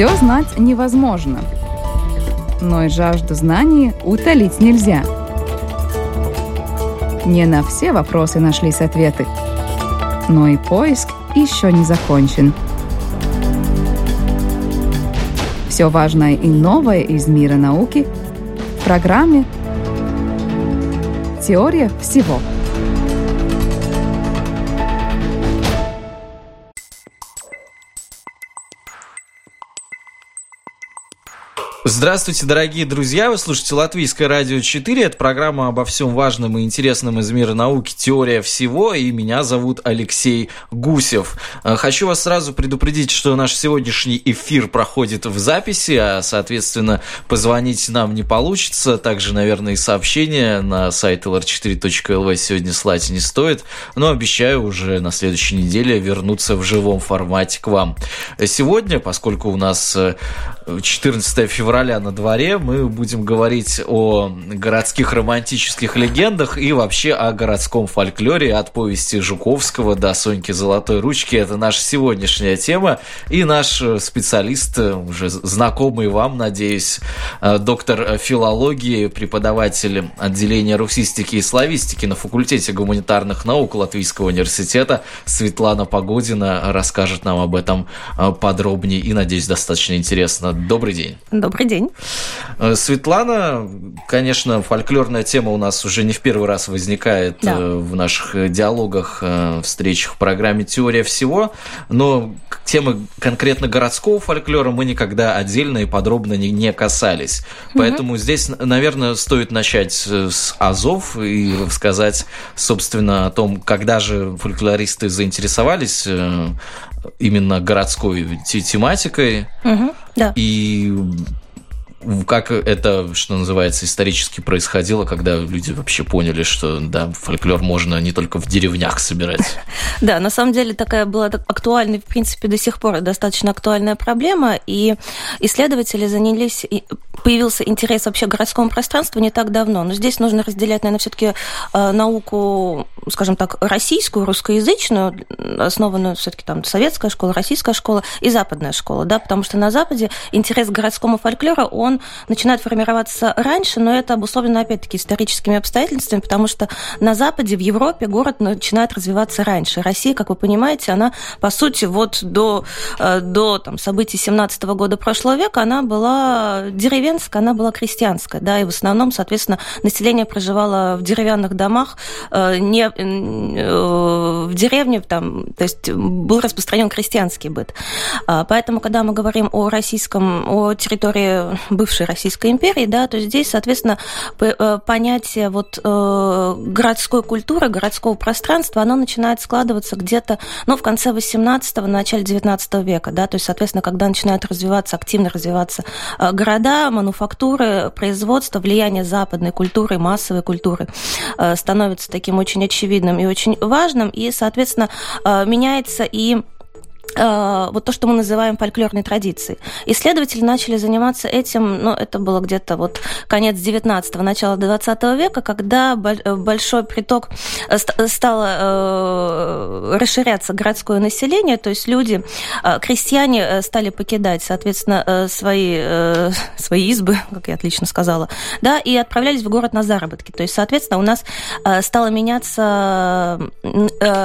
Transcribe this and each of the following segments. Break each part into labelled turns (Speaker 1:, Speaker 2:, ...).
Speaker 1: Все знать невозможно, но и жажду знаний утолить нельзя. Не на все вопросы нашлись ответы, но и поиск еще не закончен. Все важное и новое из мира науки в программе «Теория всего».
Speaker 2: Здравствуйте, дорогие друзья! Вы слушаете Латвийское радио 4. Это программа обо всем важном и интересном из мира науки «Теория всего». И меня зовут Алексей Гусев. Э, хочу вас сразу предупредить, что наш сегодняшний эфир проходит в записи, а, соответственно, позвонить нам не получится. Также, наверное, и сообщения на сайт lr4.lv сегодня слать не стоит. Но обещаю уже на следующей неделе вернуться в живом формате к вам. Сегодня, поскольку у нас 14 э, февраля, на дворе. Мы будем говорить о городских романтических легендах и вообще о городском фольклоре от повести Жуковского до Соньки Золотой Ручки. Это наша сегодняшняя тема. И наш специалист, уже знакомый вам, надеюсь, доктор филологии, преподаватель отделения русистики и славистики на факультете гуманитарных наук Латвийского университета Светлана Погодина расскажет нам об этом подробнее и, надеюсь, достаточно интересно. Добрый день.
Speaker 3: Добрый день.
Speaker 2: Э, Светлана, конечно, фольклорная тема у нас уже не в первый раз возникает да. Э, в наших диалогах, э, встречах в программе «Теория всего», но темы конкретно городского фольклора мы никогда отдельно и подробно не, не касались. Поэтому угу. здесь, наверное, стоит начать с азов и рассказать, собственно, о том, когда же фольклористы заинтересовались именно городской тематикой. Угу, да. И как это, что называется, исторически происходило, когда люди вообще поняли, что да, фольклор можно не только в деревнях собирать.
Speaker 3: Да, на самом деле такая была актуальная, в принципе, до сих пор достаточно актуальная проблема, и исследователи занялись, появился интерес вообще к городскому пространству не так давно, но здесь нужно разделять, наверное, все-таки э, науку, скажем так, российскую, русскоязычную, основанную все-таки там советская школа, российская школа и западная школа, да, потому что на Западе интерес к городскому фольклору, он он начинает формироваться раньше, но это обусловлено, опять-таки, историческими обстоятельствами, потому что на Западе, в Европе город начинает развиваться раньше. Россия, как вы понимаете, она, по сути, вот до, э, до там, событий 17 -го года прошлого века, она была деревенская, она была крестьянская, да, и в основном, соответственно, население проживало в деревянных домах, э, не э, в деревне, там, то есть был распространен крестьянский быт. А, поэтому, когда мы говорим о российском, о территории бывшей Российской империи, да, то здесь, соответственно, э, понятие вот э, городской культуры, городского пространства, оно начинает складываться где-то, ну, в конце 18-го, начале 19 века, да, то есть, соответственно, когда начинают развиваться, активно развиваться э, города, мануфактуры, производство, влияние западной культуры, массовой культуры становится таким очень очевидным и очень важным, и, соответственно, меняется и вот то, что мы называем фольклорной традицией. Исследователи начали заниматься этим, ну, это было где-то вот конец 19-го, начало 20 века, когда э, большой приток э, стало расширяться городское население, то есть люди, крестьяне стали покидать, соответственно, свои, свои избы, как я отлично сказала, да, и отправлялись в город на заработки. То есть, соответственно, у нас стало меняться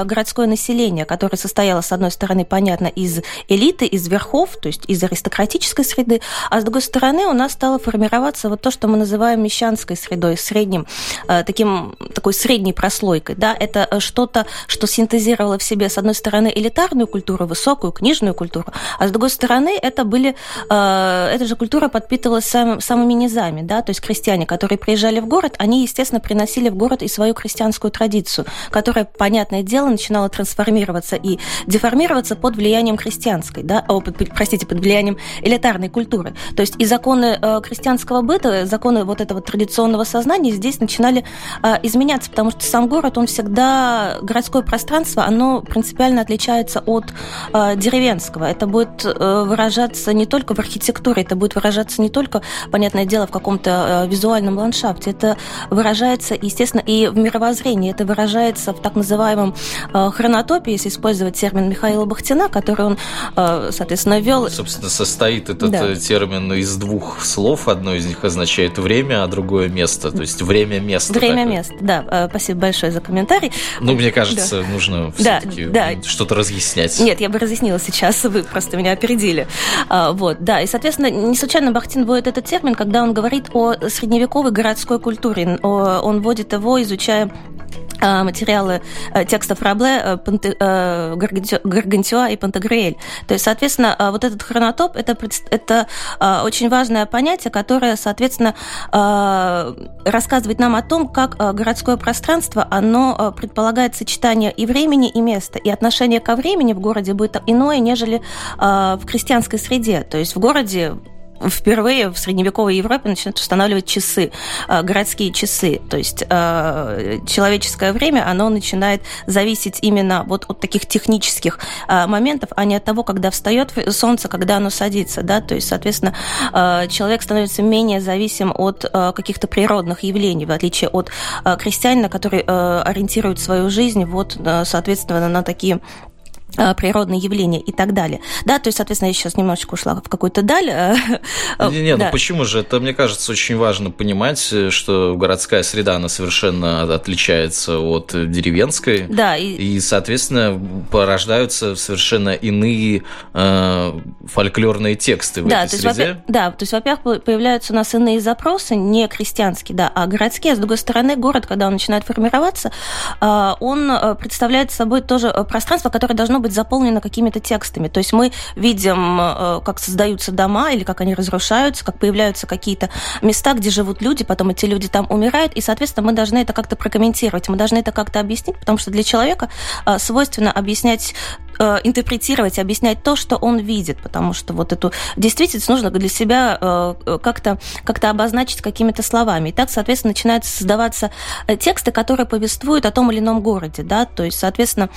Speaker 3: городское население, которое состояло, с одной стороны, понятно, понятно, из элиты, из верхов, то есть из аристократической среды, а с другой стороны у нас стало формироваться вот то, что мы называем мещанской средой, средним, э, таким, такой средней прослойкой. Да? Это э, что-то, что синтезировало в себе, с одной стороны, элитарную культуру, высокую книжную культуру, а с другой стороны, это были, э, эта же культура подпитывалась сам, самыми низами, да? то есть крестьяне, которые приезжали в город, они, естественно, приносили в город и свою крестьянскую традицию, которая, понятное дело, начинала трансформироваться и деформироваться под влиянием христианской, да, о, под, простите, под влиянием элитарной культуры. То есть и законы э, крестьянского быта, законы вот этого традиционного сознания здесь начинали э, изменяться, потому что сам город, он всегда, городское пространство, оно принципиально отличается от э, деревенского. Это будет э, выражаться не только в архитектуре, это будет выражаться не только, понятное дело, в каком-то э, визуальном ландшафте, это выражается, естественно, и в мировоззрении, это выражается в так называемом э, хронотопе, если использовать термин Михаила Бахтина, которые он, соответственно, вел.
Speaker 2: Собственно, состоит этот да. термин из двух слов. Одно из них означает время, а другое место. То есть время-место.
Speaker 3: Время-место, да. Спасибо большое за комментарий.
Speaker 2: Ну, мне кажется, да. нужно все-таки да, да. что-то разъяснять.
Speaker 3: Нет, я бы разъяснила сейчас, вы просто меня опередили. Вот, да. И, соответственно, не случайно Бахтин вводит этот термин, когда он говорит о средневековой городской культуре. Он вводит его, изучая а, материалы э, текстов Рабле, э, э, Гаргантюа и Пантагриэль. То есть, соответственно, вот этот хронотоп это, это очень важное понятие, которое, соответственно, рассказывает нам о том, как городское пространство, оно предполагает сочетание и времени, и места. И отношение ко времени в городе будет иное, нежели в крестьянской среде. То есть в городе впервые в средневековой Европе начинают устанавливать часы, э, городские часы. То есть э, человеческое время, оно начинает зависеть именно вот от таких технических э, моментов, а не от того, когда встает солнце, когда оно садится. Да? То есть, соответственно, человек становится менее зависим от каких-то природных явлений, в отличие от крестьянина, который ориентирует свою жизнь вот, соответственно, на такие природные явления и так далее. Да, то есть, соответственно, я сейчас немножечко ушла в какую-то даль. Э,
Speaker 2: не, не, ну да. ну почему же? Это, мне кажется, очень важно понимать, что городская среда, она совершенно отличается от деревенской.
Speaker 3: Да.
Speaker 2: И, и соответственно, порождаются совершенно иные э, фольклорные тексты в
Speaker 3: да,
Speaker 2: этой
Speaker 3: то
Speaker 2: среде.
Speaker 3: да, то есть, во-первых, появляются у нас иные запросы, не крестьянские, да, а городские. А с другой стороны, город, когда он начинает формироваться, э, он представляет собой тоже пространство, которое должно быть быть заполнено какими-то текстами. То есть мы видим, э, как создаются дома или как они разрушаются, как появляются какие-то места, где живут люди, потом эти люди там умирают, и, соответственно, мы должны это как-то прокомментировать, мы должны это как-то объяснить, потому что для человека э, свойственно объяснять э, интерпретировать, объяснять то, что он видит, потому что вот эту действительность нужно для себя как-то как обозначить какими-то словами. И так, соответственно, начинают создаваться тексты, которые повествуют о том или ином городе, да, то есть, соответственно,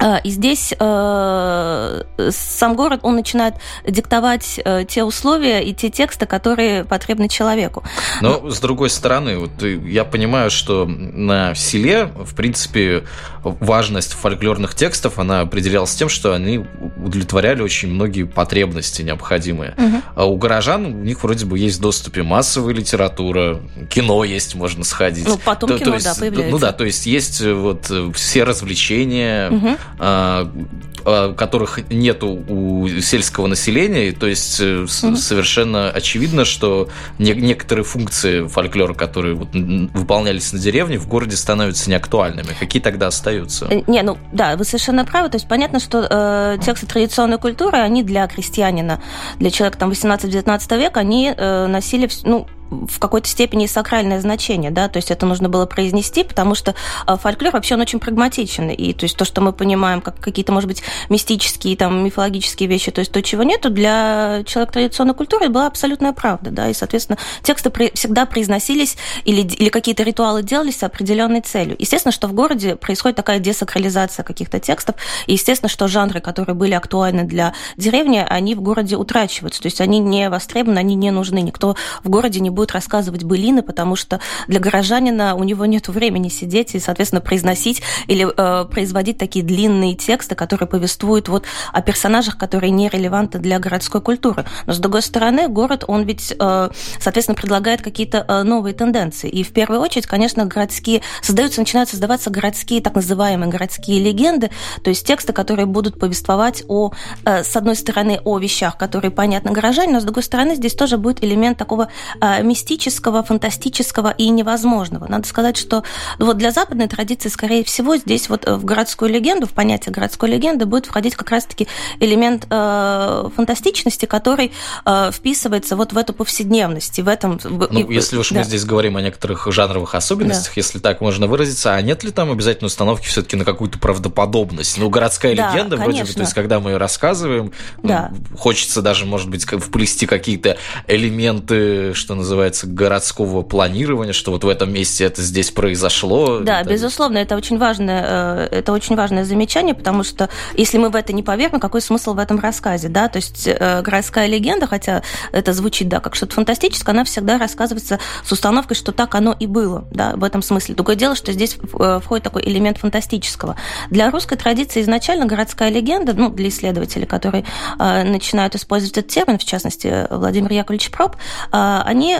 Speaker 3: и здесь э, сам город, он начинает диктовать э, те условия и те тексты, которые потребны человеку.
Speaker 2: Но, с другой стороны, вот я понимаю, что на селе, в принципе, важность фольклорных текстов, она определялась тем, что они удовлетворяли очень многие потребности необходимые. Угу. А у горожан у них вроде бы есть доступ и массовая литература, кино есть, можно сходить.
Speaker 3: Ну, потом то, кино, то есть, да, появляется.
Speaker 2: Ну да, то есть есть вот все развлечения, угу которых нету у сельского населения, то есть угу. совершенно очевидно, что не, некоторые функции фольклора, которые вот выполнялись на деревне, в городе становятся неактуальными. Какие тогда остаются? Э,
Speaker 3: не, ну да, вы совершенно правы. То есть понятно, что э, тексты традиционной культуры, они для крестьянина, для человека там 18-19 века, они э, носили, ну, в какой-то степени сакральное значение, да, то есть это нужно было произнести, потому что а, фольклор вообще он очень прагматичен, и то есть то, что мы понимаем, как какие-то, может быть, мистические, там, мифологические вещи, то есть то, чего нету, для человека традиционной культуры была абсолютная правда, да, и, соответственно, тексты всегда произносились или, или какие-то ритуалы делались с определенной целью. Естественно, что в городе происходит такая десакрализация каких-то текстов, и, естественно, что жанры, которые были актуальны для деревни, они в городе утрачиваются, то есть они не востребованы, они не нужны, никто в городе не будет рассказывать былины, потому что для горожанина у него нет времени сидеть и, соответственно, произносить или э, производить такие длинные тексты, которые повествуют вот о персонажах, которые не релевантны для городской культуры. Но, с другой стороны, город, он ведь, э, соответственно, предлагает какие-то э, новые тенденции. И в первую очередь, конечно, городские создаются, начинают создаваться городские, так называемые городские легенды, то есть тексты, которые будут повествовать о, э, с одной стороны, о вещах, которые понятны горожане, но с другой стороны, здесь тоже будет элемент такого э, мистического, фантастического и невозможного. Надо сказать, что вот для западной традиции, скорее всего, здесь вот э, в городскую легенду, в понятие городской легенды будет входить как раз-таки элемент э, фантастичности, который э, вписывается вот в эту повседневность. И в этом...
Speaker 2: Ну, и, если уж да. мы здесь говорим о некоторых жанровых особенностях, да. если так можно выразиться, а нет ли там обязательно установки все-таки на какую-то правдоподобность? Ну, городская да, легенда, конечно. вроде бы, то есть, когда мы ее рассказываем, да. хочется даже, может быть, вплести какие-то элементы, что называется, называется, городского планирования, что вот в этом месте это здесь произошло.
Speaker 3: Да, это... безусловно, это очень важное, э, это очень важное замечание, потому что если мы в это не поверим, какой смысл в этом рассказе, да? То есть э, городская легенда, хотя это звучит, да, как что-то фантастическое, она всегда рассказывается с установкой, что так оно и было, да, в этом смысле. Другое дело, что здесь э, входит такой элемент фантастического. Для русской традиции изначально городская легенда, ну, для исследователей, которые начинают использовать этот термин, в частности, Владимир Яковлевич Проб, они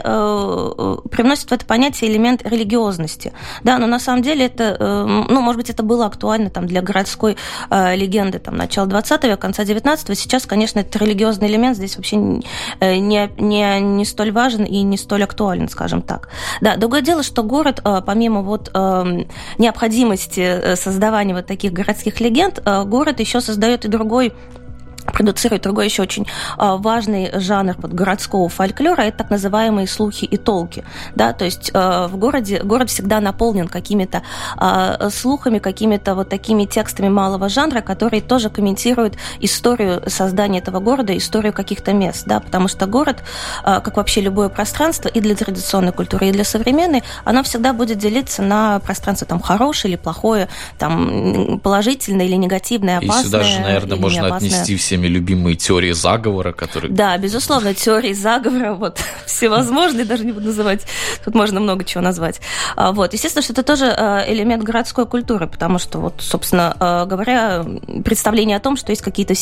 Speaker 3: привносят в это понятие элемент религиозности. Да, но на самом деле это, ну, может быть, это было актуально там, для городской э, легенды там, начала 20 века, конца 19 Сейчас, конечно, этот религиозный элемент здесь вообще не, не, не, не столь важен и не столь актуален, скажем так. Да, другое дело, что город, э, помимо вот э, необходимости создавания вот таких городских легенд, э, город еще создает и другой продуцирует другой еще очень а, важный жанр вот, городского фольклора, это так называемые слухи и толки. Да? То есть а, в городе, город всегда наполнен какими-то а, слухами, какими-то вот такими текстами малого жанра, которые тоже комментируют историю создания этого города, историю каких-то мест. Да? Потому что город, как вообще любое пространство, и для традиционной культуры, и для современной, оно всегда будет делиться на пространство там, хорошее или плохое, там, положительное или негативное, опасное.
Speaker 2: И сюда же, наверное, можно отнести все всеми любимые теории заговора, которые...
Speaker 3: Да, безусловно, теории заговора, вот, всевозможные, даже не буду называть, тут можно много чего назвать. А, вот, естественно, что это тоже а, элемент городской культуры, потому что, вот, собственно а, говоря, представление о том, что есть какие-то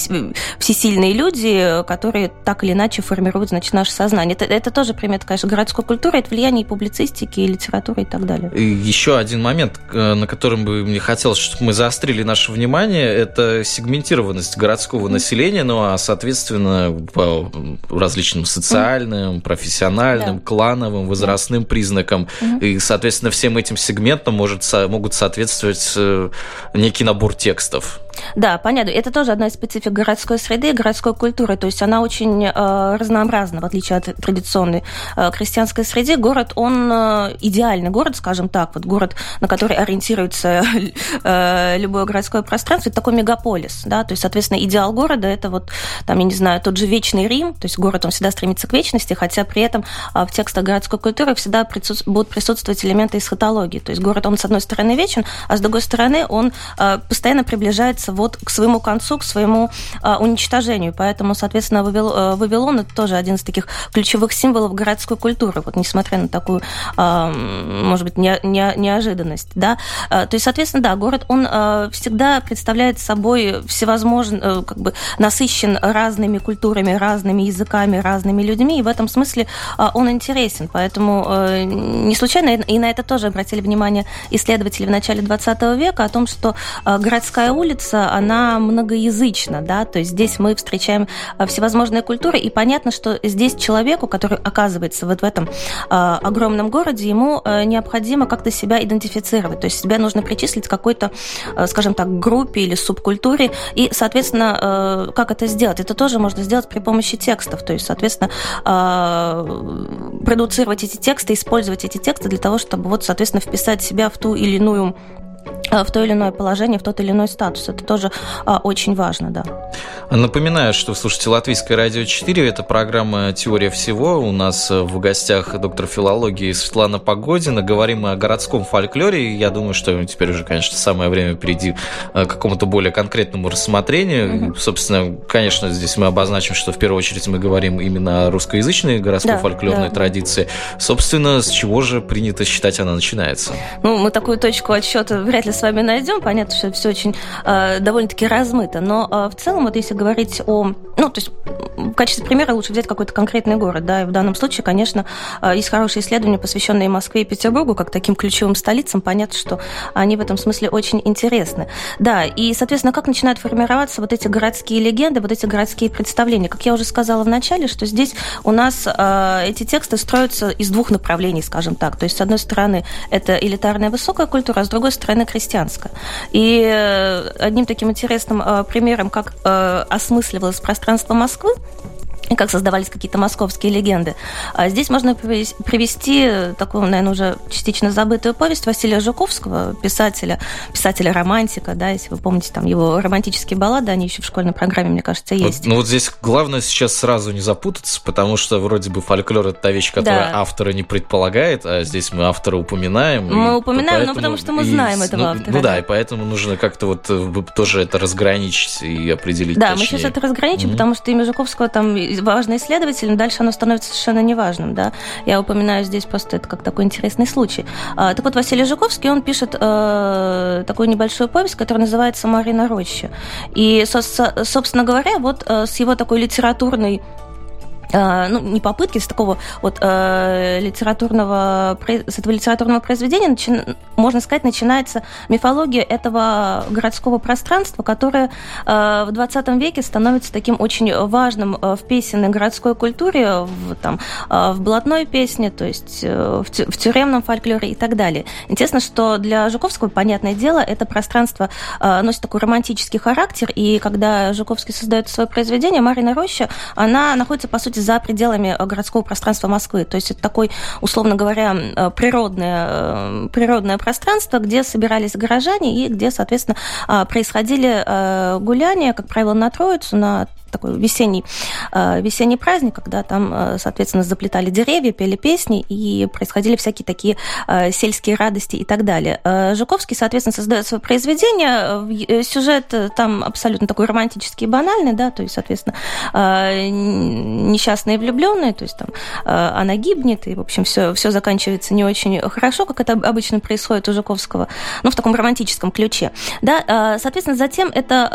Speaker 3: всесильные люди, которые так или иначе формируют, значит, наше сознание. Это, это тоже примет, конечно, городской культуры, это влияние и публицистики, и литературы, и так далее. И
Speaker 2: еще один момент, на котором бы мне хотелось, чтобы мы заострили наше внимание, это сегментированность городского населения населения, ну а, соответственно, по различным социальным, профессиональным, да. клановым, возрастным да. признакам. Угу. И, соответственно, всем этим сегментам может, могут соответствовать э, некий набор текстов.
Speaker 3: Да, понятно. Это тоже одна из специфик городской среды, городской культуры. То есть она очень э, разнообразна, в отличие от традиционной э, крестьянской среды. Город, он э, идеальный город, скажем так, вот город, на который ориентируется э, любое городское пространство, это такой мегаполис, да, то есть, соответственно, идеал города это вот, там, я не знаю, тот же вечный Рим, то есть город, он всегда стремится к вечности, хотя при этом э, в текстах городской культуры всегда присутств... будут присутствовать элементы эсхатологии. То есть город, он, с одной стороны, вечен, а с другой стороны, он э, постоянно приближается двигается вот к своему концу, к своему а, уничтожению. Поэтому, соответственно, Вавил, Вавилон это тоже один из таких ключевых символов городской культуры, вот несмотря на такую, а, может быть, не, не, неожиданность. Да? А, то есть, соответственно, да, город, он а, всегда представляет собой всевозможно, а, как бы насыщен разными культурами, разными языками, разными людьми, и в этом смысле а, он интересен. Поэтому а, не случайно, и на это тоже обратили внимание исследователи в начале 20 века, о том, что а, городская улица она многоязычна, да, то есть здесь мы встречаем а, всевозможные культуры, и понятно, что здесь человеку, который оказывается вот в этом а, огромном городе, ему а, необходимо как-то себя идентифицировать, то есть себя нужно причислить к какой-то, скажем так, группе или субкультуре, и, соответственно, как это сделать? Это тоже можно сделать при помощи текстов, то есть, соответственно, продуцировать эти тексты, использовать эти тексты для того, чтобы вот, соответственно, вписать себя в ту или иную Э, в то или иное положение, в тот или иной статус. Это тоже а, очень важно, да.
Speaker 2: Напоминаю, что вы слушаете Латвийское радио 4. Это программа «Теория всего». У нас э, в гостях доктор филологии Светлана Погодина. Говорим мы о городском фольклоре. Я думаю, что теперь уже, конечно, самое время перейти э, к какому-то более конкретному рассмотрению. Mm-hmm. Собственно, конечно, здесь мы обозначим, что в первую очередь мы говорим именно о русскоязычной городской да, фольклорной да. традиции. Собственно, с чего же принято считать она начинается?
Speaker 3: Ну, мы такую точку отсчета вряд ли с вами найдем. Понятно, что все очень э, довольно-таки размыто. Но э, в целом, вот если говорить о... Ну, то есть в качестве примера лучше взять какой-то конкретный город. Да, и в данном случае, конечно, э, есть хорошие исследования, посвященные Москве и Петербургу, как таким ключевым столицам. Понятно, что они в этом смысле очень интересны. Да, и, соответственно, как начинают формироваться вот эти городские легенды, вот эти городские представления. Как я уже сказала в начале, что здесь у нас э, эти тексты строятся из двух направлений, скажем так. То есть, с одной стороны, это элитарная высокая культура, а с другой стороны, христианская. И э, одним таким интересным э, примером, как э, осмысливалось пространство Москвы, как создавались какие-то московские легенды. А здесь можно привести такую, наверное, уже частично забытую повесть Василия Жуковского, писателя, писателя-романтика, да, если вы помните, там его романтические баллады, они еще в школьной программе, мне кажется, есть.
Speaker 2: Вот, ну вот здесь главное сейчас сразу не запутаться, потому что вроде бы фольклор – это та вещь, которая да. автора не предполагает, а здесь мы автора упоминаем.
Speaker 3: Мы упоминаем, поэтому, ну потому что мы знаем и, этого
Speaker 2: ну,
Speaker 3: автора.
Speaker 2: Ну да, и поэтому нужно как-то вот э, тоже это разграничить и определить
Speaker 3: Да,
Speaker 2: точнее.
Speaker 3: мы сейчас это разграничим, mm-hmm. потому что имя Жуковского там важный исследователь, но дальше оно становится совершенно неважным. Да? Я упоминаю здесь просто это как такой интересный случай. А, так вот, Василий Жуковский, он пишет э, такую небольшую повесть, которая называется «Марина Роща». И, со, собственно говоря, вот э, с его такой литературной ну, не попытки, с такого вот э, литературного, с этого литературного произведения, начи, можно сказать, начинается мифология этого городского пространства, которое э, в 20 веке становится таким очень важным э, в песенной городской культуре, в, там, э, в блатной песне, то есть э, в, в тюремном фольклоре и так далее. Интересно, что для Жуковского, понятное дело, это пространство э, носит такой романтический характер, и когда Жуковский создает свое произведение, Марина Роща, она находится, по сути, за пределами э, городского пространства Москвы. То есть это такой, условно говоря, э, природное, э, природное пространство, где собирались горожане и где, соответственно, происходили гуляния, как правило, на Троицу, на такой весенний, э, весенний праздник, когда там, э, соответственно, заплетали деревья, пели песни и происходили всякие такие э, сельские радости и так далее. Жуковский, соответственно, создает свое произведение. Сюжет там абсолютно такой романтический и банальный, да, то есть, соответственно, несчастные влюбленные, то есть там она гибнет, и, в общем, все, все заканчивается не очень хорошо, как это обычно происходит у Жуковского, ну, в таком романтическом ключе. Да, соответственно, затем это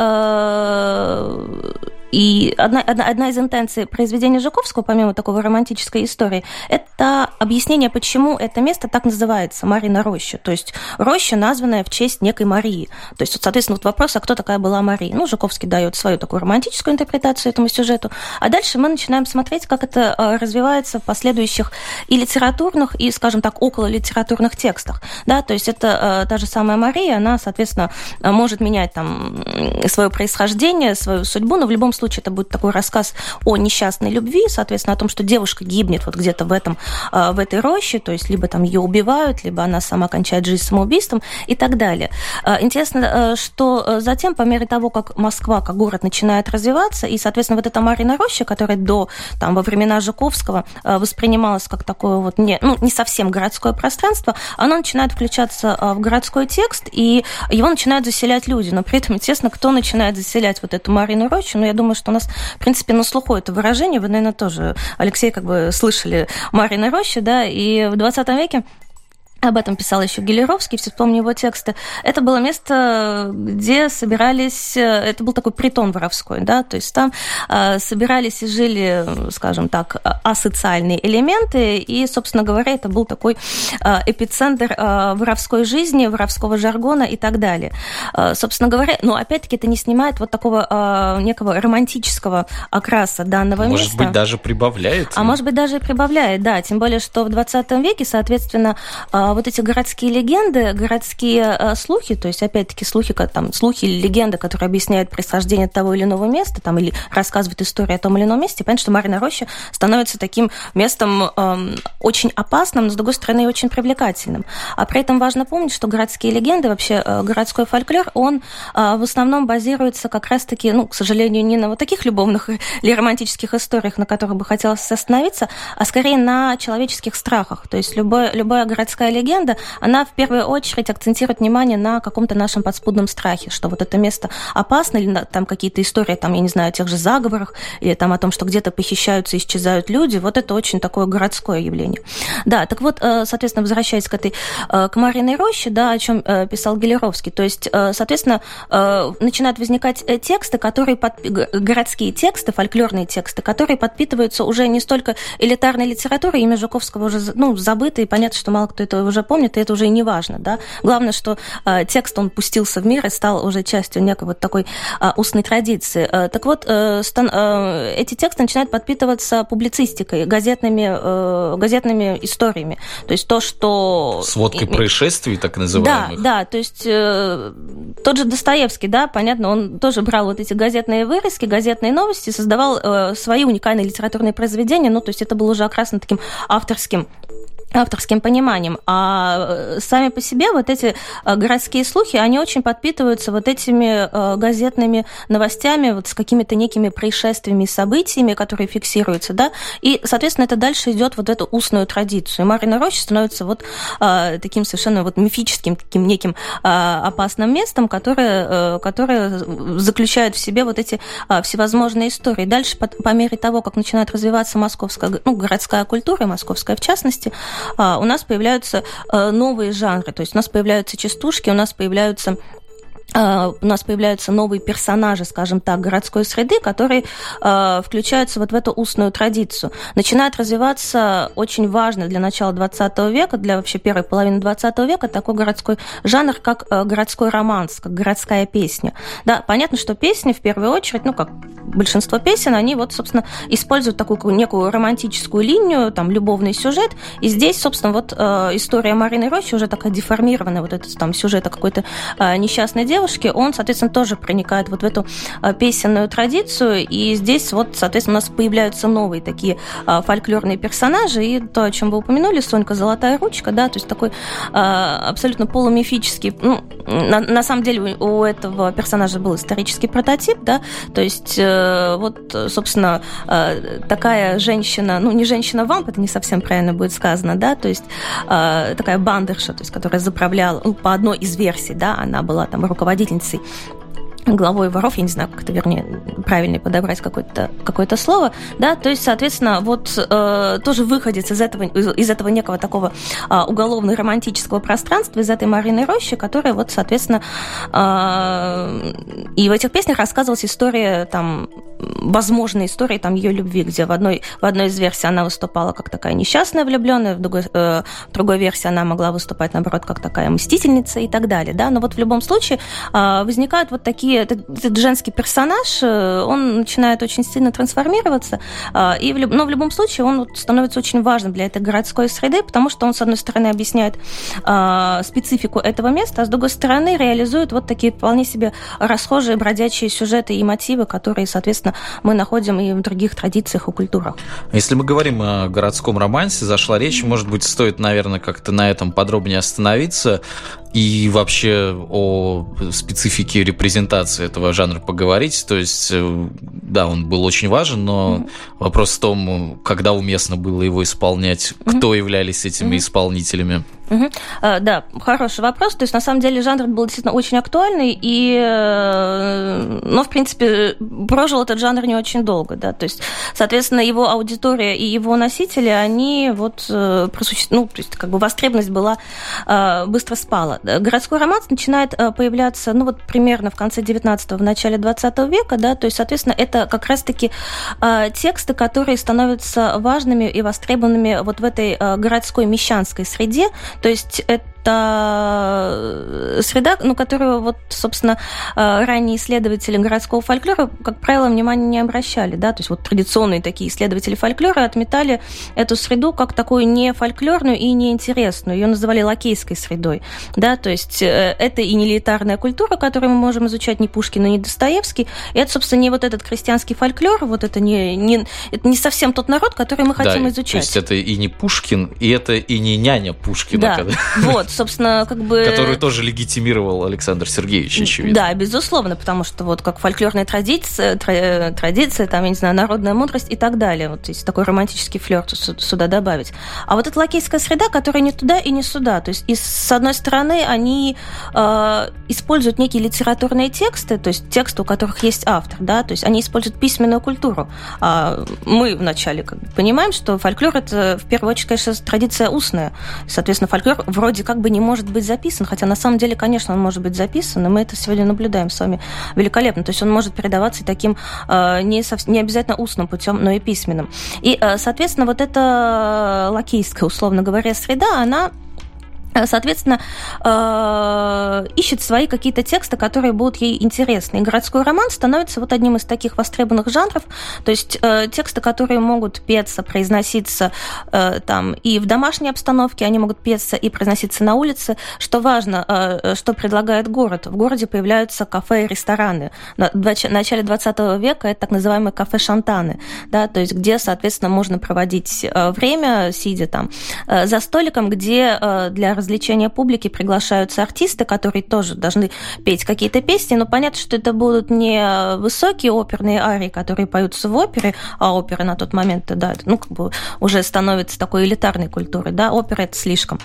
Speaker 3: и одна, одна, одна из интенций произведения Жуковского, помимо такого романтической истории, это объяснение, почему это место так называется, Марина Роща. То есть роща, названная в честь некой Марии. То есть, соответственно, вот вопрос, а кто такая была Мария? Ну, Жуковский дает свою такую романтическую интерпретацию этому сюжету. А дальше мы начинаем смотреть, как это э, развивается в последующих и литературных, и, скажем так, около литературных текстах. Да, то есть это э, та же самая Мария, она, соответственно, может менять там свое происхождение, свою судьбу, но в любом случае это будет такой рассказ о несчастной любви, соответственно, о том, что девушка гибнет вот где-то в, этом, а, в этой роще, то есть либо там ее убивают, либо она сама кончает жизнь самоубийством и так далее. А, интересно, э, что э, затем, по мере того, как Москва, как город начинает развиваться, и, соответственно, вот эта Марина роща, которая до, там, во времена Жуковского э, воспринималась как такое вот не, ну, не совсем городское пространство, она начинает включаться в городской текст, и его начинают заселять люди. Но при этом, естественно, кто начинает заселять вот эту Марину рощу, ну, я думаю, что у нас, в принципе, на слуху это выражение. Вы, наверное, тоже, Алексей, как бы слышали Марина Роща, да, и в 20 веке об этом писал еще Гелеровский, все вспомни его тексты. Это было место, где собирались, это был такой притон воровской, да, то есть там э, собирались и жили, скажем так, асоциальные элементы, и, собственно говоря, это был такой э, эпицентр э, воровской жизни, воровского жаргона и так далее. Э, собственно говоря, но опять-таки это не снимает вот такого э, некого романтического окраса данного
Speaker 2: может
Speaker 3: места.
Speaker 2: Может быть, даже прибавляет.
Speaker 3: А может быть, даже и прибавляет, да, тем более, что в 20 веке, соответственно, э, вот эти городские легенды, городские э, слухи, то есть, опять-таки, слухи, там, слухи или легенды, которые объясняют происхождение того или иного места, там, или рассказывают историю о том или ином месте, понятно, что Марина Роща становится таким местом э, очень опасным, но, с другой стороны, очень привлекательным. А при этом важно помнить, что городские легенды, вообще э, городской фольклор, он э, в основном базируется как раз-таки, ну, к сожалению, не на вот таких любовных или романтических историях, на которых бы хотелось остановиться, а скорее на человеческих страхах. То есть любое, любая городская легенда, легенда, она в первую очередь акцентирует внимание на каком-то нашем подспудном страхе, что вот это место опасно, или там какие-то истории, там, я не знаю, о тех же заговорах, или там о том, что где-то похищаются, исчезают люди, вот это очень такое городское явление. Да, так вот, э, соответственно, возвращаясь к этой, э, к Мариной роще, да, о чем э, писал Гелеровский, то есть, соответственно, начинают возникать тексты, которые, под... городские тексты, фольклорные тексты, которые подпитываются уже не столько элитарной литературой, имя Жуковского уже, ну, забыто, и понятно, что мало кто это уже помнят, и это уже и не важно, да. Главное, что э, текст, он пустился в мир и стал уже частью некой вот такой э, устной традиции. Э, так вот, э, стан, э, эти тексты начинают подпитываться публицистикой, газетными, э, газетными историями. То есть то, что...
Speaker 2: Сводкой происшествий, так называемых.
Speaker 3: Да, да, то есть э, тот же Достоевский, да, понятно, он тоже брал вот эти газетные вырезки, газетные новости, создавал э, свои уникальные литературные произведения, ну, то есть это было уже окрасно таким авторским авторским пониманием. А э, сами по себе вот эти э, городские слухи, они очень подпитываются вот этими э, газетными новостями, вот с какими-то некими происшествиями, событиями, которые фиксируются, да, и, соответственно, это дальше идет вот эту устную традицию. И Марина Роща становится вот таким совершенно вот мифическим, таким неким опасным местом, которое, которое заключает в себе вот эти всевозможные истории. Дальше, по, мере того, как начинает развиваться московская, ну, городская культура, московская в частности, а, у нас появляются э, новые жанры, то есть у нас появляются частушки, у нас появляются а, у нас появляются новые персонажи, скажем так, городской среды, которые э, включаются вот в эту устную традицию. Начинает развиваться очень важно для начала 20 века, для вообще первой половины 20 века такой городской жанр, как э, городской романс, как городская песня. Да, понятно, что песни в первую очередь, ну, как большинство песен, они вот, собственно, используют такую некую романтическую линию, там, любовный сюжет, и здесь, собственно, вот э, история Марины Рощи уже такая деформированная, вот этот там сюжет о какой-то э, несчастной девушке, девушки, он, соответственно, тоже проникает вот в эту а, песенную традицию, и здесь вот, соответственно, у нас появляются новые такие а, фольклорные персонажи, и то, о чем вы упомянули, Сонька Золотая ручка, да, то есть такой а, абсолютно полумифический, ну, на, на самом деле у этого персонажа был исторический прототип, да, то есть э, вот, собственно, такая женщина, ну, не женщина-вамп, это не совсем правильно будет сказано, да, то есть такая бандерша, то есть которая заправляла, ну, по одной из версий, да, она была там руководителем руководительницей главой воров, я не знаю, как это, вернее, правильно подобрать какое-то какое слово, да, то есть, соответственно, вот э, тоже выходит из этого, из, из этого некого такого э, уголовно-романтического пространства, из этой Марины Рощи, которая вот, соответственно, э, и в этих песнях рассказывалась история, там, возможная история, там, ее любви, где в одной, в одной из версий она выступала как такая несчастная влюбленная, в другой, э, в другой версии она могла выступать, наоборот, как такая мстительница и так далее, да, но вот в любом случае э, возникают вот такие этот, этот женский персонаж, э, он начинает очень сильно трансформироваться, а, и в, но в любом случае он становится очень важным для этой городской среды, потому что он, с одной стороны, объясняет а, специфику этого места, а с другой стороны, реализует вот такие вполне себе расхожие бродячие сюжеты и мотивы, которые, соответственно, мы находим и в других традициях и культурах.
Speaker 2: Если мы говорим о городском романсе, зашла речь, может быть, стоит, наверное, как-то на этом подробнее остановиться и вообще о специфике репрезентации этого жанра поговорить. То есть, э, да, он был очень важен, но mm-hmm. вопрос в том, когда уместно было его исполнять, mm-hmm. кто являлись этими mm-hmm. исполнителями.
Speaker 3: Угу. Да, хороший вопрос. То есть, на самом деле, жанр был действительно очень актуальный, и, э, но, в принципе, прожил этот жанр не очень долго, да, то есть, соответственно, его аудитория и его носители, они вот, ну, то есть, как бы востребованность была, быстро спала. Городской романс начинает появляться, ну, вот примерно в конце 19-го, в начале 20 века, да, то есть, соответственно, это как раз-таки тексты, которые становятся важными и востребованными вот в этой городской мещанской среде, то есть это среда, ну, которую вот, собственно, э, ранние исследователи городского фольклора, как правило, внимания не обращали, да, то есть вот традиционные такие исследователи фольклора отметали эту среду как такую не фольклорную и неинтересную, ее называли лакейской средой, да, то есть э, это и не элитарная культура, которую мы можем изучать ни Пушкин, ни Достоевский, и это, собственно, не вот этот крестьянский фольклор, вот это не, не, это не совсем тот народ, который мы хотим
Speaker 2: да,
Speaker 3: изучать.
Speaker 2: То есть это и не Пушкин, и это и не няня Пушкина.
Speaker 3: Да, когда... вот, собственно, как бы...
Speaker 2: Которую тоже легитимировал Александр Сергеевич, очевидно.
Speaker 3: Да, безусловно, потому что вот как фольклорная традиция, традиция, там, я не знаю, народная мудрость и так далее. Вот если такой романтический флерт сюда добавить. А вот эта лакейская среда, которая не туда и не сюда. То есть, и с одной стороны, они э, используют некие литературные тексты, то есть тексты, у которых есть автор, да, то есть они используют письменную культуру. А мы вначале как бы понимаем, что фольклор это в первую очередь, конечно, традиция устная. Соответственно, фольклор вроде как бы не может быть записан, хотя на самом деле, конечно, он может быть записан, и мы это сегодня наблюдаем с вами великолепно. То есть он может передаваться и таким э, не, не обязательно устным путем, но и письменным. И, э, соответственно, вот эта лакейская, условно говоря, среда, она Э, соответственно, э, ищет свои какие-то тексты, которые будут ей интересны. И городской роман становится вот одним из таких востребованных жанров, то есть э, тексты, которые могут петься, произноситься там и в домашней обстановке, они могут петься и произноситься на улице. Что важно, что предлагает город. В городе появляются кафе и рестораны. В начале 20 века это так называемые кафе-шантаны, да, то есть где, соответственно, можно проводить время, сидя там за столиком, где для развлечения публики приглашаются артисты, которые тоже должны петь какие-то песни, но понятно, что это будут не высокие оперные арии, которые поются в опере, а опера на тот момент, да, ну, как бы уже становится такой элитарной культурой, да, опера это слишком.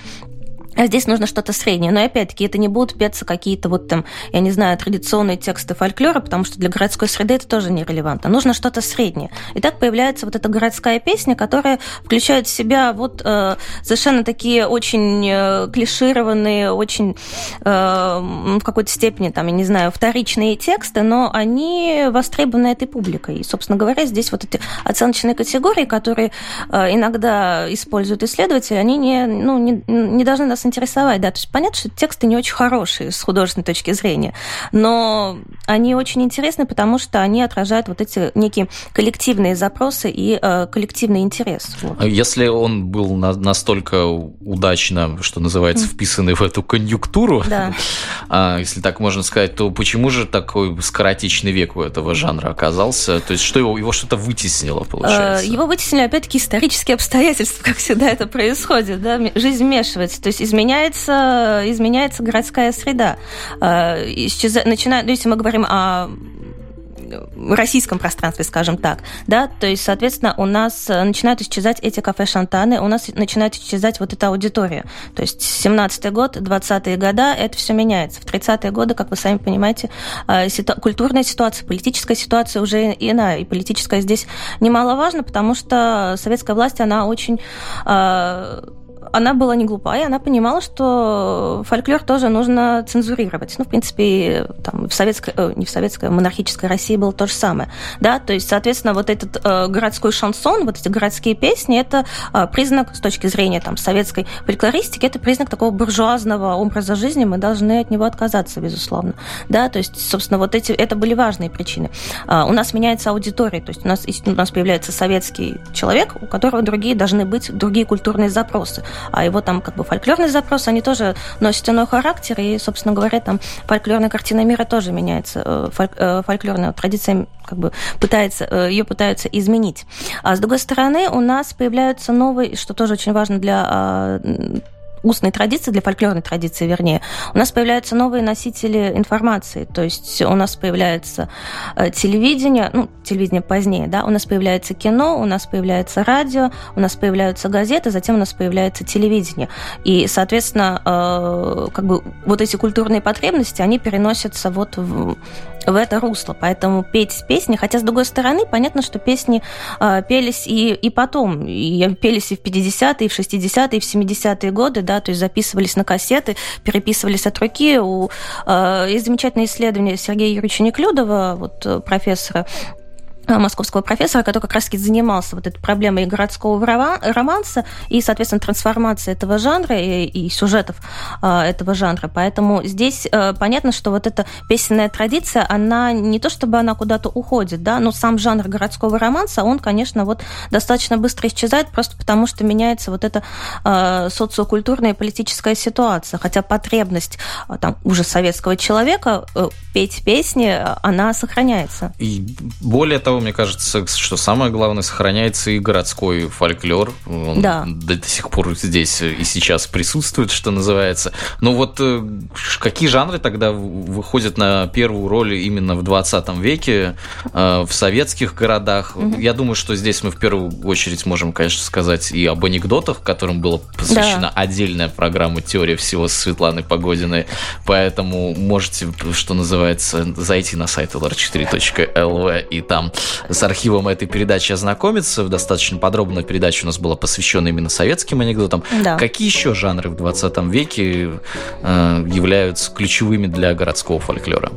Speaker 3: А здесь нужно что-то среднее. Но опять-таки это не будут петься какие-то вот там, я не знаю, традиционные тексты фольклора, потому что для городской среды это тоже нерелевантно. Нужно что-то среднее. И так появляется вот эта городская песня, которая включает в себя вот э, совершенно такие очень э, клишированные, очень э, в какой-то степени, там, я не знаю, вторичные тексты, но они востребованы этой публикой. И, собственно говоря, здесь вот эти оценочные категории, которые э, иногда используют исследователи, они не, ну, не, не должны нас интересовать, да. То есть понятно, что тексты не очень хорошие с художественной точки зрения, но они очень интересны, потому что они отражают вот эти некие коллективные запросы и э, коллективный интерес.
Speaker 2: Вот. А если он был на, настолько удачно, что называется, вписанный в эту конъюнктуру, да. а, если так можно сказать, то почему же такой скоротечный век у этого жанра оказался? То есть что его, его что-то вытеснило, получается?
Speaker 3: Э, его вытеснили, опять-таки, исторические обстоятельства, как всегда это происходит. Да? Жизнь вмешивается. То есть изменяется, изменяется городская среда. Э, исчеза... Начиная, ну, если мы говорим о российском пространстве, скажем так, да, то есть, соответственно, у нас начинают исчезать эти кафе-шантаны, у нас начинает исчезать вот эта аудитория. То есть 17-й год, 20-е года, это все меняется. В 30-е годы, как вы сами понимаете, э, ситу... культурная ситуация, политическая ситуация уже иная, и политическая здесь немаловажна, потому что советская власть, она очень э, она была не глупая, она понимала, что фольклор тоже нужно цензурировать. Ну, в принципе, там, в советской, э, не в советской, в монархической России было то же самое. Да? То есть, соответственно, вот этот э, городской шансон, вот эти городские песни, это э, признак с точки зрения там, советской фольклористики, это признак такого буржуазного образа жизни, мы должны от него отказаться, безусловно. Да? То есть, собственно, вот эти, это были важные причины. Э, у нас меняется аудитория, то есть у нас, у нас появляется советский человек, у которого другие должны быть другие культурные запросы а его там как бы фольклорный запрос, они тоже носят иной характер, и, собственно говоря, там фольклорная картина мира тоже меняется, э, э, фольклорная традиция как бы пытается, э, ее пытаются изменить. А с другой стороны, у нас появляются новые, что тоже очень важно для а, устной традиции, для фольклорной традиции, вернее, у нас появляются новые носители информации. То есть у нас появляется э, телевидение, ну, телевидение позднее, да, у нас появляется кино, у нас появляется радио, у нас появляются газеты, затем у нас появляется телевидение. И, соответственно, э, как бы вот эти культурные потребности, они переносятся вот в, в это русло. Поэтому петь песни, хотя, с другой стороны, понятно, что песни э, пелись и, и потом, и пелись и в 50-е, и в 60-е, и в 70-е годы, да, то есть записывались на кассеты, переписывались от руки. У, э, есть замечательное исследование Сергея Юрьевича Неклюдова, вот э, профессора московского профессора, который как раз-таки занимался вот этой проблемой городского романса и, соответственно, трансформации этого жанра и, и сюжетов э, этого жанра. Поэтому здесь э, понятно, что вот эта песенная традиция, она не то чтобы она куда-то уходит, да, но сам жанр городского романса, он, конечно, вот достаточно быстро исчезает, просто потому что меняется вот эта э, социокультурная и политическая ситуация. Хотя потребность э, там уже советского человека э, петь песни, она сохраняется.
Speaker 2: И более того, мне кажется, что самое главное, сохраняется и городской фольклор. Он да. до, до сих пор здесь и сейчас присутствует, что называется. Но вот э, какие жанры тогда выходят на первую роль именно в 20 веке э, в советских городах? Угу. Я думаю, что здесь мы в первую очередь можем, конечно, сказать и об анекдотах, которым была посвящена да. отдельная программа «Теория всего» с Светланой Погодиной. Поэтому можете, что называется, зайти на сайт lr4.lv и там с архивом этой передачи ознакомиться. Достаточно подробная передача у нас была посвящена именно советским анекдотам. Да. Какие еще жанры в 20 веке э, являются ключевыми для городского фольклора?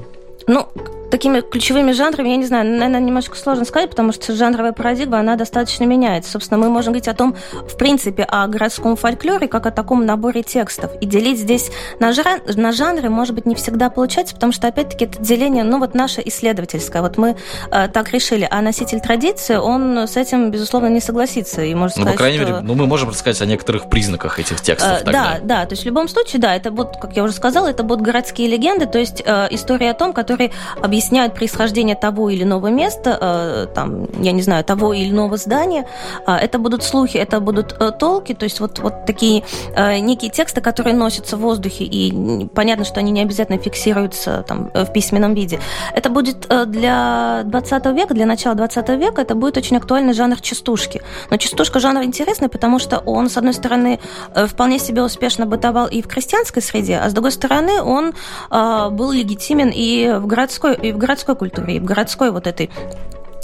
Speaker 3: Ну, такими ключевыми жанрами, я не знаю, наверное, немножко сложно сказать, потому что жанровая парадигма, она достаточно меняется. Собственно, мы можем говорить о том, в принципе, о городском фольклоре, как о таком наборе текстов. И делить здесь на, жан... на жанры, может быть, не всегда получается, потому что, опять-таки, это деление, ну, вот наше исследовательское. Вот мы э, так решили, а носитель традиции, он с этим, безусловно, не согласится. И может
Speaker 2: ну,
Speaker 3: сказать,
Speaker 2: по крайней
Speaker 3: что...
Speaker 2: мере, ну, мы можем рассказать о некоторых признаках этих текстов
Speaker 3: э, Да, да, то есть в любом случае, да, это будут, как я уже сказала, это будут городские легенды, то есть э, истории о том, которые объясняют происхождение того или иного места, э, там, я не знаю, того или иного здания. Э, это будут слухи, это будут э, толки, то есть вот, вот такие э, некие тексты, которые носятся в воздухе, и понятно, что они не обязательно фиксируются там, в письменном виде. Это будет для 20 века, для начала 20 века, это будет очень актуальный жанр частушки. Но частушка жанр интересный, потому что он, с одной стороны, вполне себе успешно бытовал и в крестьянской среде, а с другой стороны, он был легитимен и в городской, и в городской культуре, и в городской вот этой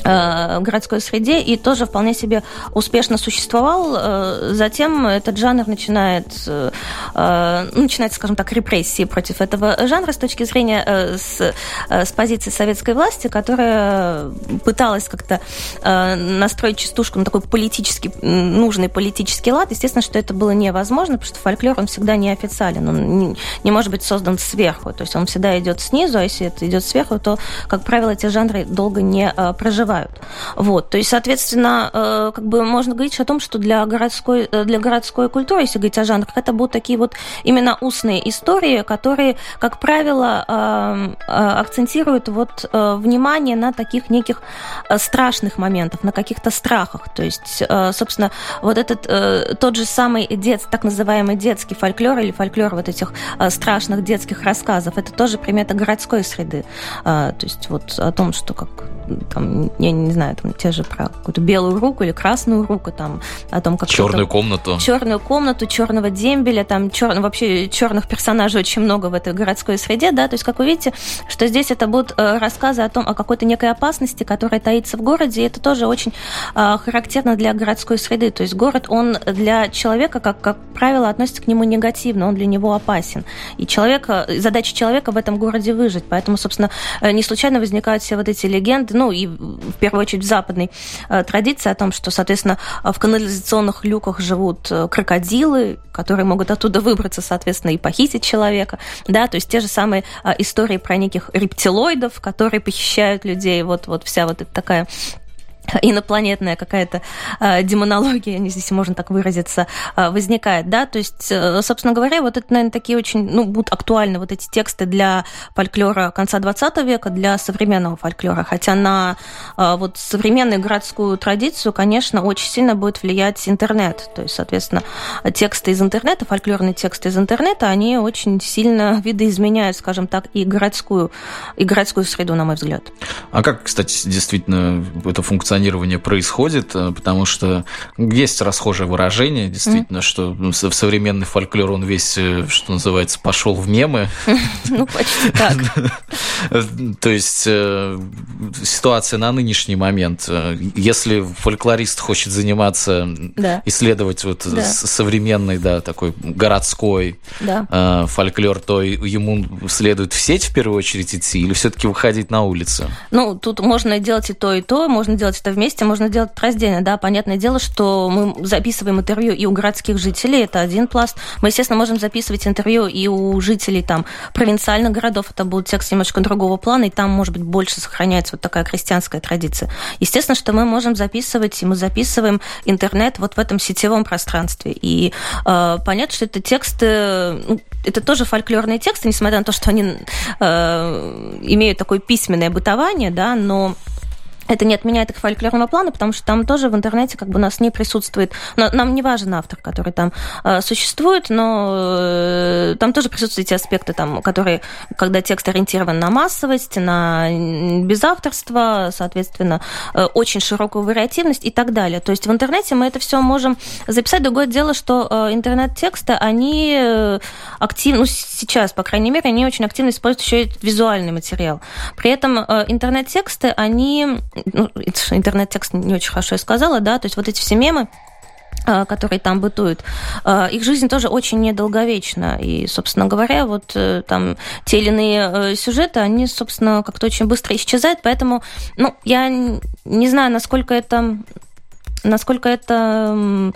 Speaker 3: городской среде и тоже вполне себе успешно существовал. Э, затем этот жанр начинает, э, начинается, скажем так, репрессии против этого жанра с точки зрения с, с позиции советской власти, которая пыталась как-то настроить частушку на такой политический, нужный политический лад. Естественно, что это было невозможно, потому что фольклор, он всегда неофициален, он не, не может быть создан сверху, то есть он всегда идет снизу, а если это идет сверху, то, как правило, эти жанры долго не проживают бывают. Вот, то есть, соответственно, э, как бы можно говорить о том, что для городской, э, для городской культуры, если говорить о жанрах, это будут такие вот именно устные истории, которые, как правило, э, акцентируют вот внимание на таких неких страшных моментах, на каких-то страхах. То есть, собственно, вот этот тот же самый дет, так называемый детский фольклор или фольклор вот этих страшных детских рассказов, это тоже примета городской среды. То есть вот о том, что как там, я не знаю, там те же про какую-то белую руку или красную руку, там, о том, как...
Speaker 2: Черную комнату.
Speaker 3: Черную комнату, черного дембеля, там, чер... Вообще черных персонажей очень много в этой городской среде, да, то есть, как вы видите, что здесь это будут э, рассказы о том, о какой-то некой опасности, которая таится в городе, и это тоже очень э, характерно для городской среды, то есть город, он для человека, как, как правило, относится к нему негативно, он для него опасен, и человека, задача человека в этом городе выжить, поэтому, собственно, э, не случайно возникают все вот эти легенды, ну, и в первую очередь в западной э, традиции о том, что, соответственно, в канализационных люках живут э, крокодилы, которые могут оттуда выбраться, соответственно, и похитить человека, да, то есть те же самые э, истории про неких рептилоидов, которые похищают людей, вот, вот вся вот эта такая инопланетная какая-то э, демонология, если можно так выразиться, э, возникает, да, то есть, э, собственно говоря, вот это, наверное, такие очень, ну, будут актуальны вот эти тексты для фольклора конца 20 века, для современного фольклора, хотя на э, вот современную городскую традицию, конечно, очень сильно будет влиять интернет, то есть, соответственно, тексты из интернета, фольклорные тексты из интернета, они очень сильно видоизменяют, скажем так, и городскую, и городскую среду, на мой взгляд.
Speaker 2: А как, кстати, действительно это функционирует функционирование происходит, э, потому что есть расхожее выражение, действительно, mm. что в современный фольклор он весь, э, что называется, пошел в мемы.
Speaker 3: Ну, почти так.
Speaker 2: То есть э, ситуация на нынешний момент. Если фольклорист хочет заниматься, исследовать вот современный, да, такой городской фольклор, то ему следует в сеть в первую очередь идти или все-таки выходить на улицу?
Speaker 3: Ну, тут можно делать и то, и то. Можно делать это вместе, можно делать раздельно, да, понятное дело, что мы записываем интервью и у городских жителей, это один пласт. Мы, естественно, можем записывать интервью и у жителей там провинциальных городов, это будут тексты немножко другого плана, и там, может быть, больше сохраняется вот такая крестьянская традиция. Естественно, что мы можем записывать, и мы записываем интернет вот в этом сетевом пространстве. И э, понятно, что это тексты, ну, это тоже фольклорные тексты, несмотря на то, что они э, имеют такое письменное бытование, да, но это не отменяет их фольклорного плана, потому что там тоже в интернете как бы у нас не присутствует... Но нам не важен автор, который там э, существует, но э, там тоже присутствуют эти аспекты, там, которые, когда текст ориентирован на массовость, на безавторство, соответственно, э, очень широкую вариативность и так далее. То есть в интернете мы это все можем записать. Другое дело, что э, интернет-тексты, они э, активно, ну, сейчас, по крайней мере, они очень активно используют еще и визуальный материал. При этом э, интернет-тексты, они ну, интернет-текст не очень хорошо я сказала, да, то есть вот эти все мемы, а, которые там бытуют, а, их жизнь тоже очень недолговечна. И, собственно говоря, вот э, там те или иные э, сюжеты, они, собственно, как-то очень быстро исчезают, поэтому, ну, я не знаю, насколько это насколько это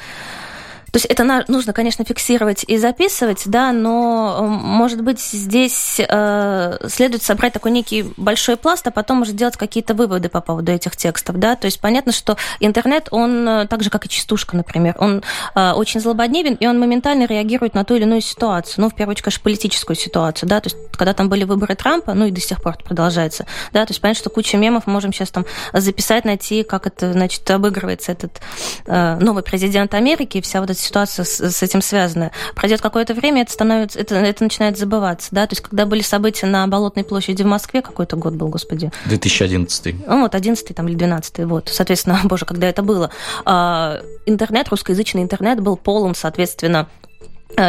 Speaker 3: то есть это нужно, конечно, фиксировать и записывать, да, но, может быть, здесь э, следует собрать такой некий большой пласт, а потом уже делать какие-то выводы по поводу этих текстов, да. То есть понятно, что интернет, он э, так же, как и частушка, например, он э, очень злободневен, и он моментально реагирует на ту или иную ситуацию. Ну, в первую очередь, конечно, политическую ситуацию, да. То есть когда там были выборы Трампа, ну и до сих пор это продолжается, да, то есть понятно, что куча мемов можем сейчас там записать, найти, как это, значит, обыгрывается этот э, новый президент Америки, и вся вот эта ситуация с, с этим связана. Пройдет какое-то время, это становится, это, это начинает забываться, да, то есть когда были события на Болотной площади в Москве, какой-то год был, господи.
Speaker 2: 2011.
Speaker 3: Ну вот, 11 там или 12 вот, соответственно, боже, когда это было. А, интернет, русскоязычный интернет был полон, соответственно,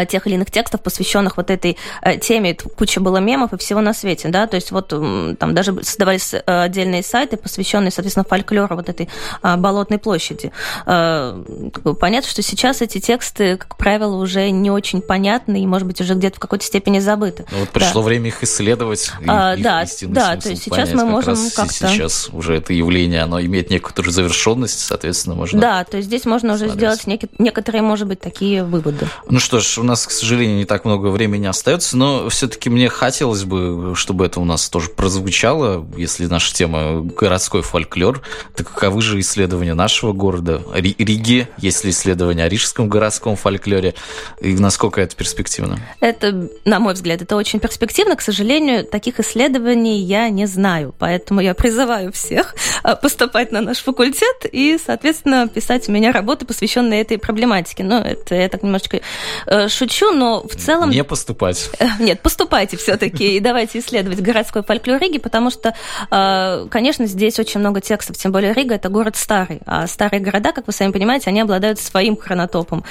Speaker 3: тех или иных текстов, посвященных вот этой э, теме. Куча было мемов и всего на свете, да, то есть вот там даже создавались э, отдельные сайты, посвященные, соответственно, фольклору вот этой болотной площади. Понятно, что сейчас эти тексты, как правило, уже не очень понятны и, может быть, уже где-то в какой-то степени забыты.
Speaker 2: Ну, вот пришло да. время их исследовать, а, их
Speaker 3: да, да, то есть сейчас мы можем
Speaker 2: как
Speaker 3: как-то...
Speaker 2: Сейчас уже это явление, оно имеет некоторую завершенность, соответственно, можно...
Speaker 3: Да, то есть здесь можно уже сделать некоторые, может быть, такие выводы.
Speaker 2: Ну что ж, у нас, к сожалению, не так много времени остается, но все-таки мне хотелось бы, чтобы это у нас тоже прозвучало, если наша тема городской фольклор, так каковы же исследования нашего города, Риги, есть ли исследования о рижском городском фольклоре, и насколько это перспективно?
Speaker 3: Это, на мой взгляд, это очень перспективно. К сожалению, таких исследований я не знаю, поэтому я призываю всех а, поступать на наш факультет и, соответственно, писать у меня работы, посвященные этой проблематике. Но это я так немножечко э, шучу, но в целом...
Speaker 2: Не поступать.
Speaker 3: Э, нет, поступайте все-таки и давайте исследовать городской фольклор Риги, потому что, э, конечно, здесь очень много текстов, тем более Рига – это город старый, а старые города, как вы сами понимаете, они обладают своим хронотопом.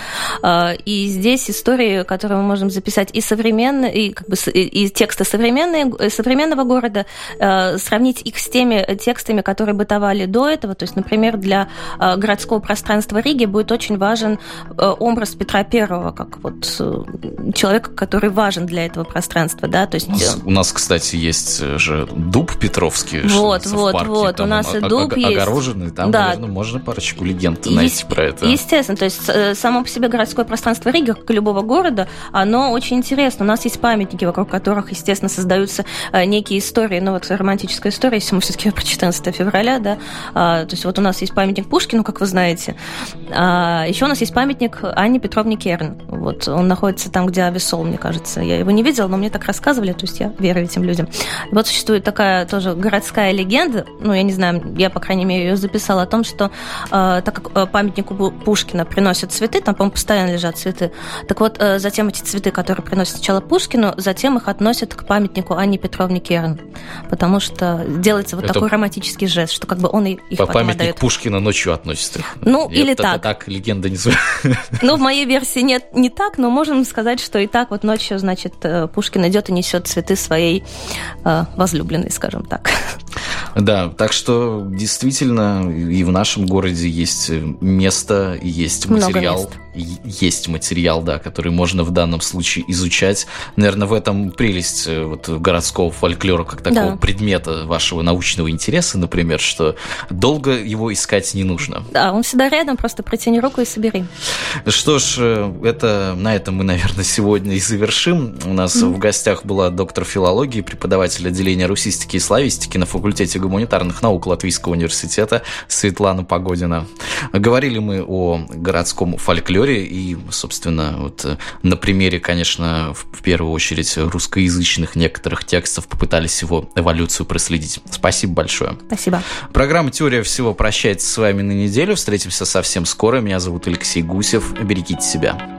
Speaker 3: Э, и здесь истории, которые мы можем записать и современные, и, как бы, и тексты современные, современного города, сравнить их с теми текстами, которые бытовали до этого. То есть, например, для городского пространства Риги будет очень важен образ Петра Первого, как вот Э, человека, который важен для этого пространства, да, то есть... У
Speaker 2: нас, у нас кстати, есть же дуб Петровский.
Speaker 3: Вот, вот, парке, вот, у нас и дуб есть.
Speaker 2: Огороженный, там, да. наверное, можно парочку легенд найти про это.
Speaker 3: Естественно, то есть э, само по себе городское пространство Риги, как и любого города, оно очень интересно. У нас есть памятники, вокруг которых, естественно, создаются э, некие истории, ну вот романтическая история, если мы все-таки про 14 февраля, да, а, то есть вот у нас есть памятник Пушкину, как вы знаете, а, еще у нас есть памятник Анне Петровне Керн, вот он находится там, где Авесол, мне кажется. Я его не видела, но мне так рассказывали, то есть я верю этим людям. Вот существует такая тоже городская легенда, ну, я не знаю, я, по крайней мере, ее записала о том, что э, так как э, памятнику Пушкина приносят цветы, там, по-моему, постоянно лежат цветы, так вот, э, затем эти цветы, которые приносят сначала Пушкину, затем их относят к памятнику Анне Петровне Керн, потому что делается вот Это... такой романтический жест, что как бы он их
Speaker 2: По памятник отдает. Пушкина ночью относится.
Speaker 3: Ну, Нет, или так.
Speaker 2: так легенда не
Speaker 3: Ну, в моей версии нет, не так, но можем сказать, что и так вот ночью, значит, э, Пушкин идет и несет цветы своей э, возлюбленной, скажем так.
Speaker 2: Да, так что действительно и в нашем городе есть место, есть материал, есть материал, да, который можно в данном случае изучать. Наверное, в этом прелесть э, вот городского фольклора как такого да. предмета вашего научного интереса, например, что долго его искать не нужно.
Speaker 3: Да, он всегда рядом, просто протяни руку и собери.
Speaker 2: Что ж, э, это на этом мы, наверное, сегодня и завершим. У нас mm-hmm. в гостях была доктор филологии, преподаватель отделения русистики и славистики на факультете гуманитарных наук Латвийского университета Светлана Погодина. Говорили мы о городском фольклоре и, собственно, вот на примере, конечно, в первую очередь русскоязычных некоторых текстов попытались его эволюцию проследить. Спасибо большое.
Speaker 3: Спасибо.
Speaker 2: Программа «Теория всего» прощается с вами на неделю. Встретимся совсем скоро. Меня зовут Алексей Гусев. Берегите себя.